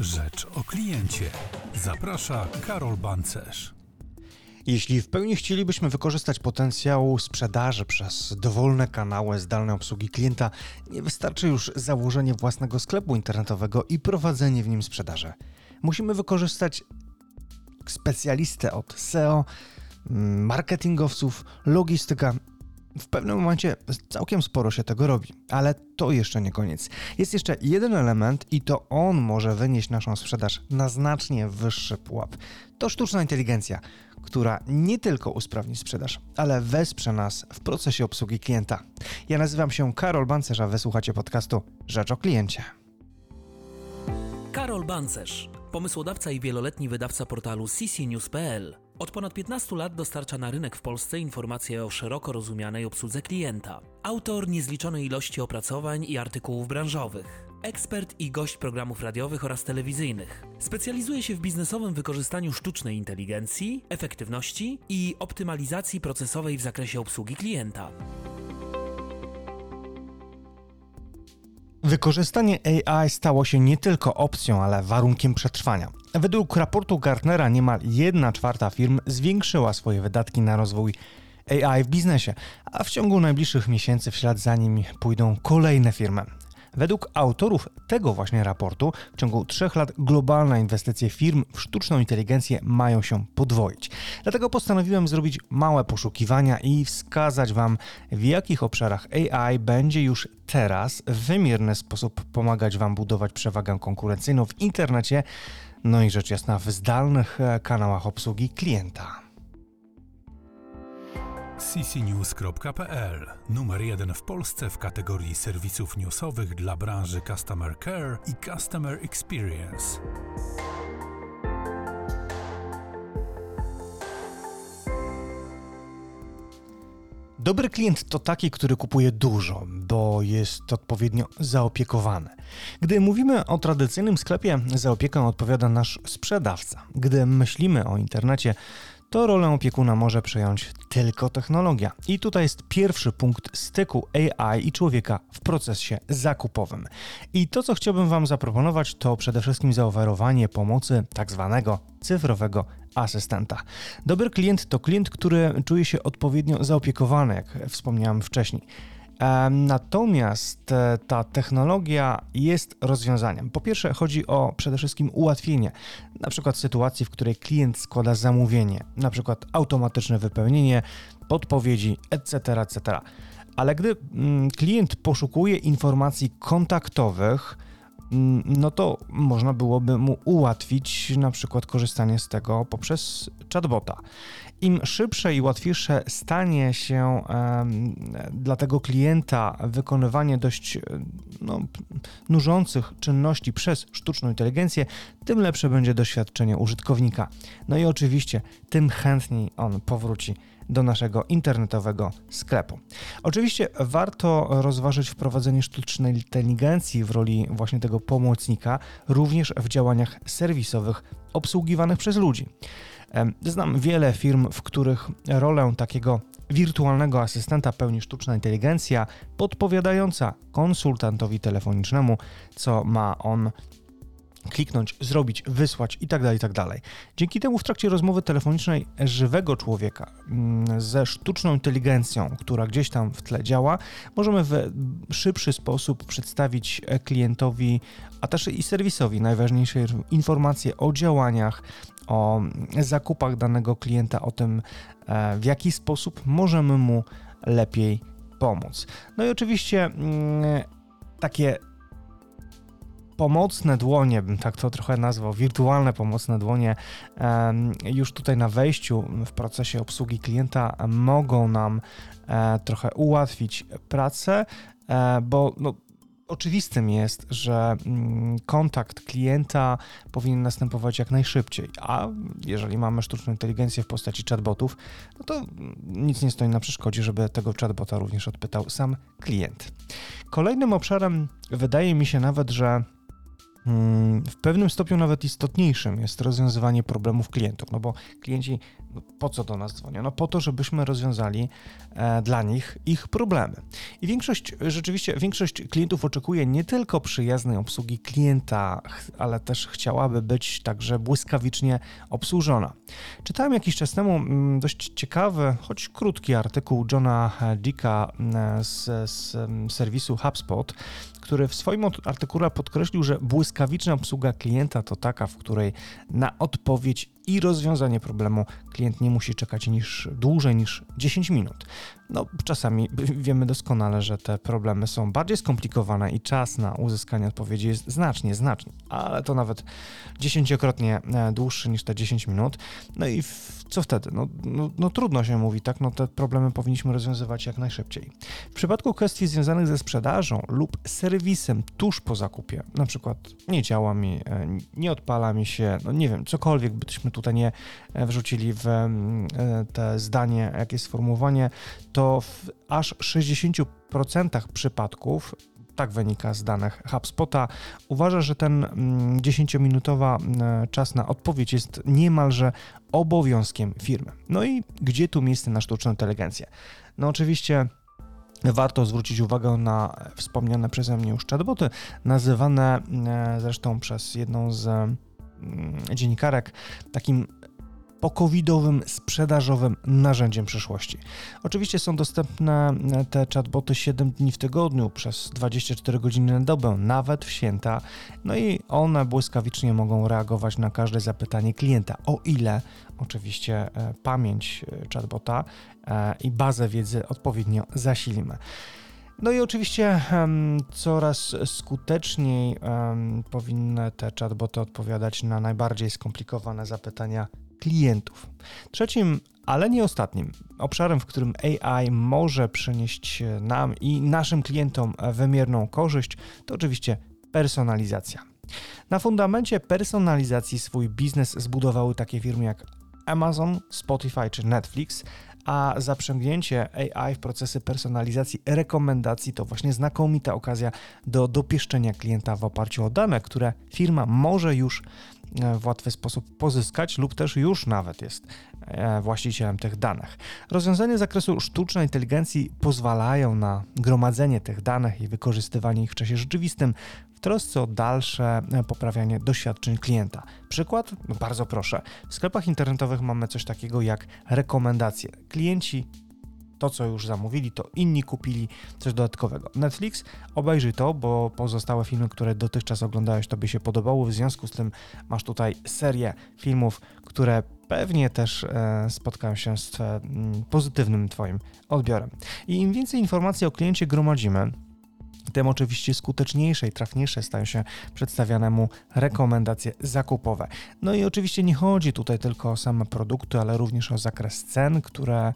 Rzecz o kliencie. Zaprasza Karol Bancerz. Jeśli w pełni chcielibyśmy wykorzystać potencjał sprzedaży przez dowolne kanały zdalnej obsługi klienta, nie wystarczy już założenie własnego sklepu internetowego i prowadzenie w nim sprzedaży. Musimy wykorzystać specjalistę od SEO, marketingowców, logistyka w pewnym momencie całkiem sporo się tego robi, ale to jeszcze nie koniec. Jest jeszcze jeden element i to on może wynieść naszą sprzedaż na znacznie wyższy pułap. To sztuczna inteligencja, która nie tylko usprawni sprzedaż, ale wesprze nas w procesie obsługi klienta. Ja nazywam się Karol Bancerz, a wysłuchacie podcastu Rzecz o kliencie. Karol Bancerz, pomysłodawca i wieloletni wydawca portalu ccnews.pl od ponad 15 lat dostarcza na rynek w Polsce informacje o szeroko rozumianej obsłudze klienta. Autor niezliczonej ilości opracowań i artykułów branżowych. Ekspert i gość programów radiowych oraz telewizyjnych. Specjalizuje się w biznesowym wykorzystaniu sztucznej inteligencji, efektywności i optymalizacji procesowej w zakresie obsługi klienta. Wykorzystanie AI stało się nie tylko opcją, ale warunkiem przetrwania. Według raportu Gartnera niemal 1 czwarta firm zwiększyła swoje wydatki na rozwój AI w biznesie, a w ciągu najbliższych miesięcy w ślad za nim pójdą kolejne firmy. Według autorów tego właśnie raportu w ciągu trzech lat globalne inwestycje firm w sztuczną inteligencję mają się podwoić. Dlatego postanowiłem zrobić małe poszukiwania i wskazać Wam, w jakich obszarach AI będzie już teraz w wymierny sposób pomagać Wam budować przewagę konkurencyjną w internecie, no i rzecz jasna w zdalnych e, kanałach obsługi klienta ccnews.pl Numer jeden w Polsce w kategorii serwisów newsowych dla branży Customer Care i Customer Experience. Dobry klient to taki, który kupuje dużo, bo jest odpowiednio zaopiekowany. Gdy mówimy o tradycyjnym sklepie, za opiekę odpowiada nasz sprzedawca. Gdy myślimy o internecie, to rolę opiekuna może przejąć tylko technologia. I tutaj jest pierwszy punkt styku AI i człowieka w procesie zakupowym. I to, co chciałbym Wam zaproponować, to przede wszystkim zaoferowanie pomocy tak zwanego cyfrowego asystenta. Dobry klient to klient, który czuje się odpowiednio zaopiekowany, jak wspomniałem wcześniej. Natomiast e, ta technologia jest rozwiązaniem. Po pierwsze, chodzi o przede wszystkim ułatwienie, na przykład sytuacji, w której klient składa zamówienie, na przykład automatyczne wypełnienie, podpowiedzi, etc., etc. Ale gdy mm, klient poszukuje informacji kontaktowych, no to można byłoby mu ułatwić na przykład korzystanie z tego poprzez chatbota. Im szybsze i łatwiejsze stanie się dla tego klienta wykonywanie dość no, nużących czynności przez sztuczną inteligencję, tym lepsze będzie doświadczenie użytkownika. No i oczywiście, tym chętniej on powróci do naszego internetowego sklepu. Oczywiście warto rozważyć wprowadzenie sztucznej inteligencji w roli właśnie tego pomocnika, również w działaniach serwisowych obsługiwanych przez ludzi. Znam wiele firm, w których rolę takiego wirtualnego asystenta pełni sztuczna inteligencja podpowiadająca konsultantowi telefonicznemu, co ma on kliknąć, zrobić, wysłać itd., tak itd. Tak Dzięki temu w trakcie rozmowy telefonicznej żywego człowieka mm, ze sztuczną inteligencją, która gdzieś tam w tle działa, możemy w szybszy sposób przedstawić klientowi, a też i serwisowi najważniejsze informacje o działaniach, o zakupach danego klienta, o tym, e, w jaki sposób możemy mu lepiej pomóc. No i oczywiście mm, takie pomocne dłonie, bym tak to trochę nazwał, wirtualne pomocne dłonie, już tutaj na wejściu w procesie obsługi klienta mogą nam e, trochę ułatwić pracę, e, bo no, oczywistym jest, że mm, kontakt klienta powinien następować jak najszybciej, a jeżeli mamy sztuczną inteligencję w postaci chatbotów, no to nic nie stoi na przeszkodzie, żeby tego chatbota również odpytał sam klient. Kolejnym obszarem wydaje mi się nawet, że mm, w pewnym stopniu nawet istotniejszym jest rozwiązywanie problemów klientów, no bo klienci no po co do nas dzwonią? No po to, żebyśmy rozwiązali e, dla nich ich problemy. I większość, rzeczywiście, większość klientów oczekuje nie tylko przyjaznej obsługi klienta, ale też chciałaby być także błyskawicznie obsłużona. Czytałem jakiś czas temu mm, dość ciekawy, choć krótki artykuł Johna Dicka e, z, z serwisu HubSpot, który w swoim artykule podkreślił, że błyskawiczna obsługa klienta to taka, w której na odpowiedź i rozwiązanie problemu klient nie musi czekać niż dłużej niż 10 minut. No, czasami wiemy doskonale, że te problemy są bardziej skomplikowane i czas na uzyskanie odpowiedzi jest znacznie, znacznie, ale to nawet dziesięciokrotnie e, dłuższy niż te 10 minut. No i co wtedy? No, no, no, trudno się mówi, tak? No te problemy powinniśmy rozwiązywać jak najszybciej. W przypadku kwestii związanych ze sprzedażą lub serwisem tuż po zakupie, na przykład nie działa mi, e, nie odpala mi się, no nie wiem, cokolwiek byśmy tutaj nie e, wrzucili w te zdanie, jakie sformułowanie, to w aż 60% przypadków tak wynika z danych HubSpota, uważa, że ten 10-minutowa mm, mm, czas na odpowiedź jest niemalże obowiązkiem firmy. No i gdzie tu miejsce na sztuczną inteligencję? No oczywiście Warto zwrócić uwagę na wspomniane przeze mnie już chatboty, nazywane mm, zresztą przez jedną z dziennikarek takim po-covidowym, sprzedażowym narzędziem przyszłości. Oczywiście są dostępne e, te chatboty 7 dni w tygodniu przez 24 godziny na dobę, nawet w święta, no i one błyskawicznie mogą reagować na każde zapytanie klienta, o ile oczywiście e, pamięć e, chatbota i bazę wiedzy odpowiednio zasilimy. No i oczywiście um, coraz skuteczniej um, powinny te chatboty odpowiadać na najbardziej skomplikowane zapytania klientów. Trzecim, ale nie ostatnim, obszarem, w którym AI może przynieść nam i naszym klientom wymierną korzyść, to oczywiście personalizacja. Na fundamencie personalizacji swój biznes zbudowały takie firmy jak Amazon, Spotify czy Netflix, a zaprzęgnięcie AI w procesy personalizacji rekomendacji to właśnie znakomita okazja do dopieszczenia klienta w oparciu o dane, które firma może już w łatwy sposób pozyskać, lub też już nawet jest e, właścicielem tych danych. Rozwiązania z zakresu sztucznej inteligencji pozwalają na gromadzenie tych danych i wykorzystywanie ich w czasie rzeczywistym w trosce o dalsze e, poprawianie doświadczeń klienta. Przykład? No bardzo proszę. W sklepach internetowych mamy coś takiego jak rekomendacje. Klienci to, co już zamówili, to inni kupili coś dodatkowego. Netflix, obejrzyj to, bo pozostałe filmy, które dotychczas oglądałeś, tobie się podobały. W związku z tym masz tutaj serię filmów, które pewnie też e, spotkają się z e, pozytywnym Twoim odbiorem. I im więcej informacji o kliencie gromadzimy, tym oczywiście skuteczniejsze i trafniejsze stają się przedstawiane mu rekomendacje zakupowe. No i oczywiście nie chodzi tutaj tylko o same produkty, ale również o zakres cen, które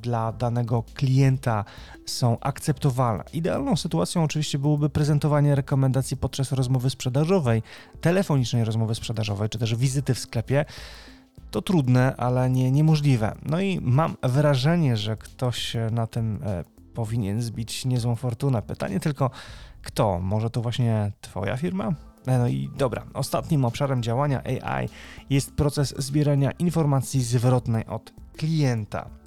dla danego klienta są akceptowalne. Idealną sytuacją oczywiście byłoby prezentowanie rekomendacji podczas rozmowy sprzedażowej, telefonicznej rozmowy sprzedażowej, czy też wizyty w sklepie. To trudne, ale nie niemożliwe. No i mam wrażenie, że ktoś na tym e, powinien zbić niezłą fortunę. Pytanie tylko, kto? Może to właśnie Twoja firma? E, no i dobra, ostatnim obszarem działania AI jest proces zbierania informacji zwrotnej od klienta.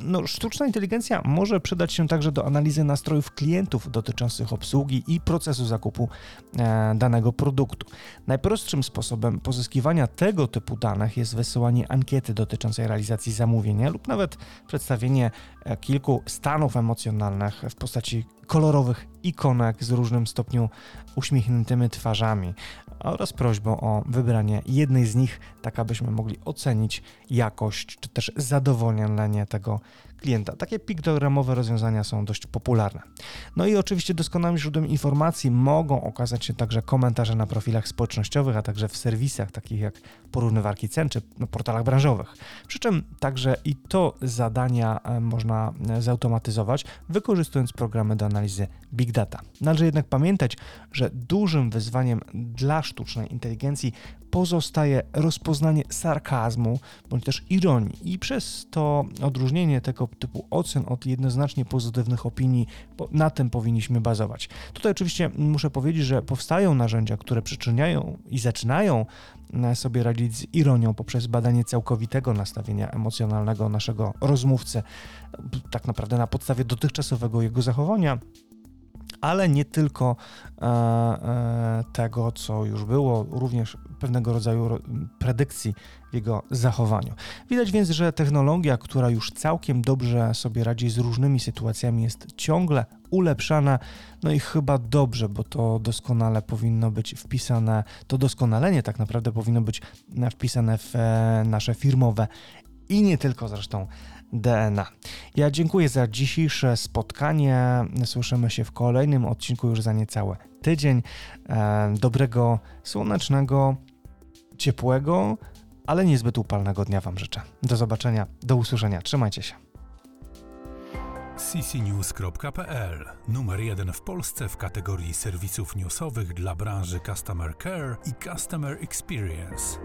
No, sztuczna inteligencja może przydać się także do analizy nastrojów klientów dotyczących obsługi i procesu zakupu e, danego produktu. Najprostszym sposobem pozyskiwania tego typu danych jest wysyłanie ankiety dotyczącej realizacji zamówienia lub nawet przedstawienie e, kilku stanów emocjonalnych w postaci kolorowych ikonek z różnym stopniu uśmiechniętymi twarzami oraz prośbą o wybranie jednej z nich, tak abyśmy mogli ocenić jakość czy też zadowolenie tego klienta. Takie piktogramowe rozwiązania są dość popularne. No i oczywiście doskonałym źródłem informacji mogą okazać się także komentarze na profilach społecznościowych, a także w serwisach takich jak porównywarki cen czy na portalach branżowych. Przy czym także i to zadania e, można e, zautomatyzować, wykorzystując programy do analizy big data. Należy jednak pamiętać, że dużym wyzwaniem dla sztucznej inteligencji pozostaje rozpoznanie sarkazmu bądź też ironii i przez to odróżnienie tego typu ocen od jednoznacznie pozytywnych opinii, na tym powinniśmy bazować. Tutaj oczywiście muszę powiedzieć, że powstają narzędzia, które przyczyniają i zaczynają e, sobie radzić z ironią poprzez badanie całkowitego nastawienia emocjonalnego naszego rozmówcy, tak naprawdę na podstawie dotychczasowego jego zachowania ale nie tylko e, e, tego, co już było, również pewnego rodzaju predykcji w jego zachowaniu. Widać więc, że technologia, która już całkiem dobrze sobie radzi z różnymi sytuacjami, jest ciągle ulepszana, no i chyba dobrze, bo to doskonale powinno być wpisane, to doskonalenie tak naprawdę powinno być wpisane w e, nasze firmowe i nie tylko zresztą DNA. Ja dziękuję za dzisiejsze spotkanie. Słyszymy się w kolejnym odcinku już za niecały tydzień. E, dobrego, słonecznego, ciepłego, ale niezbyt upalnego dnia Wam życzę. Do zobaczenia, do usłyszenia. Trzymajcie się. ccnews.pl Numer jeden w Polsce w kategorii serwisów newsowych dla branży Customer Care i Customer Experience.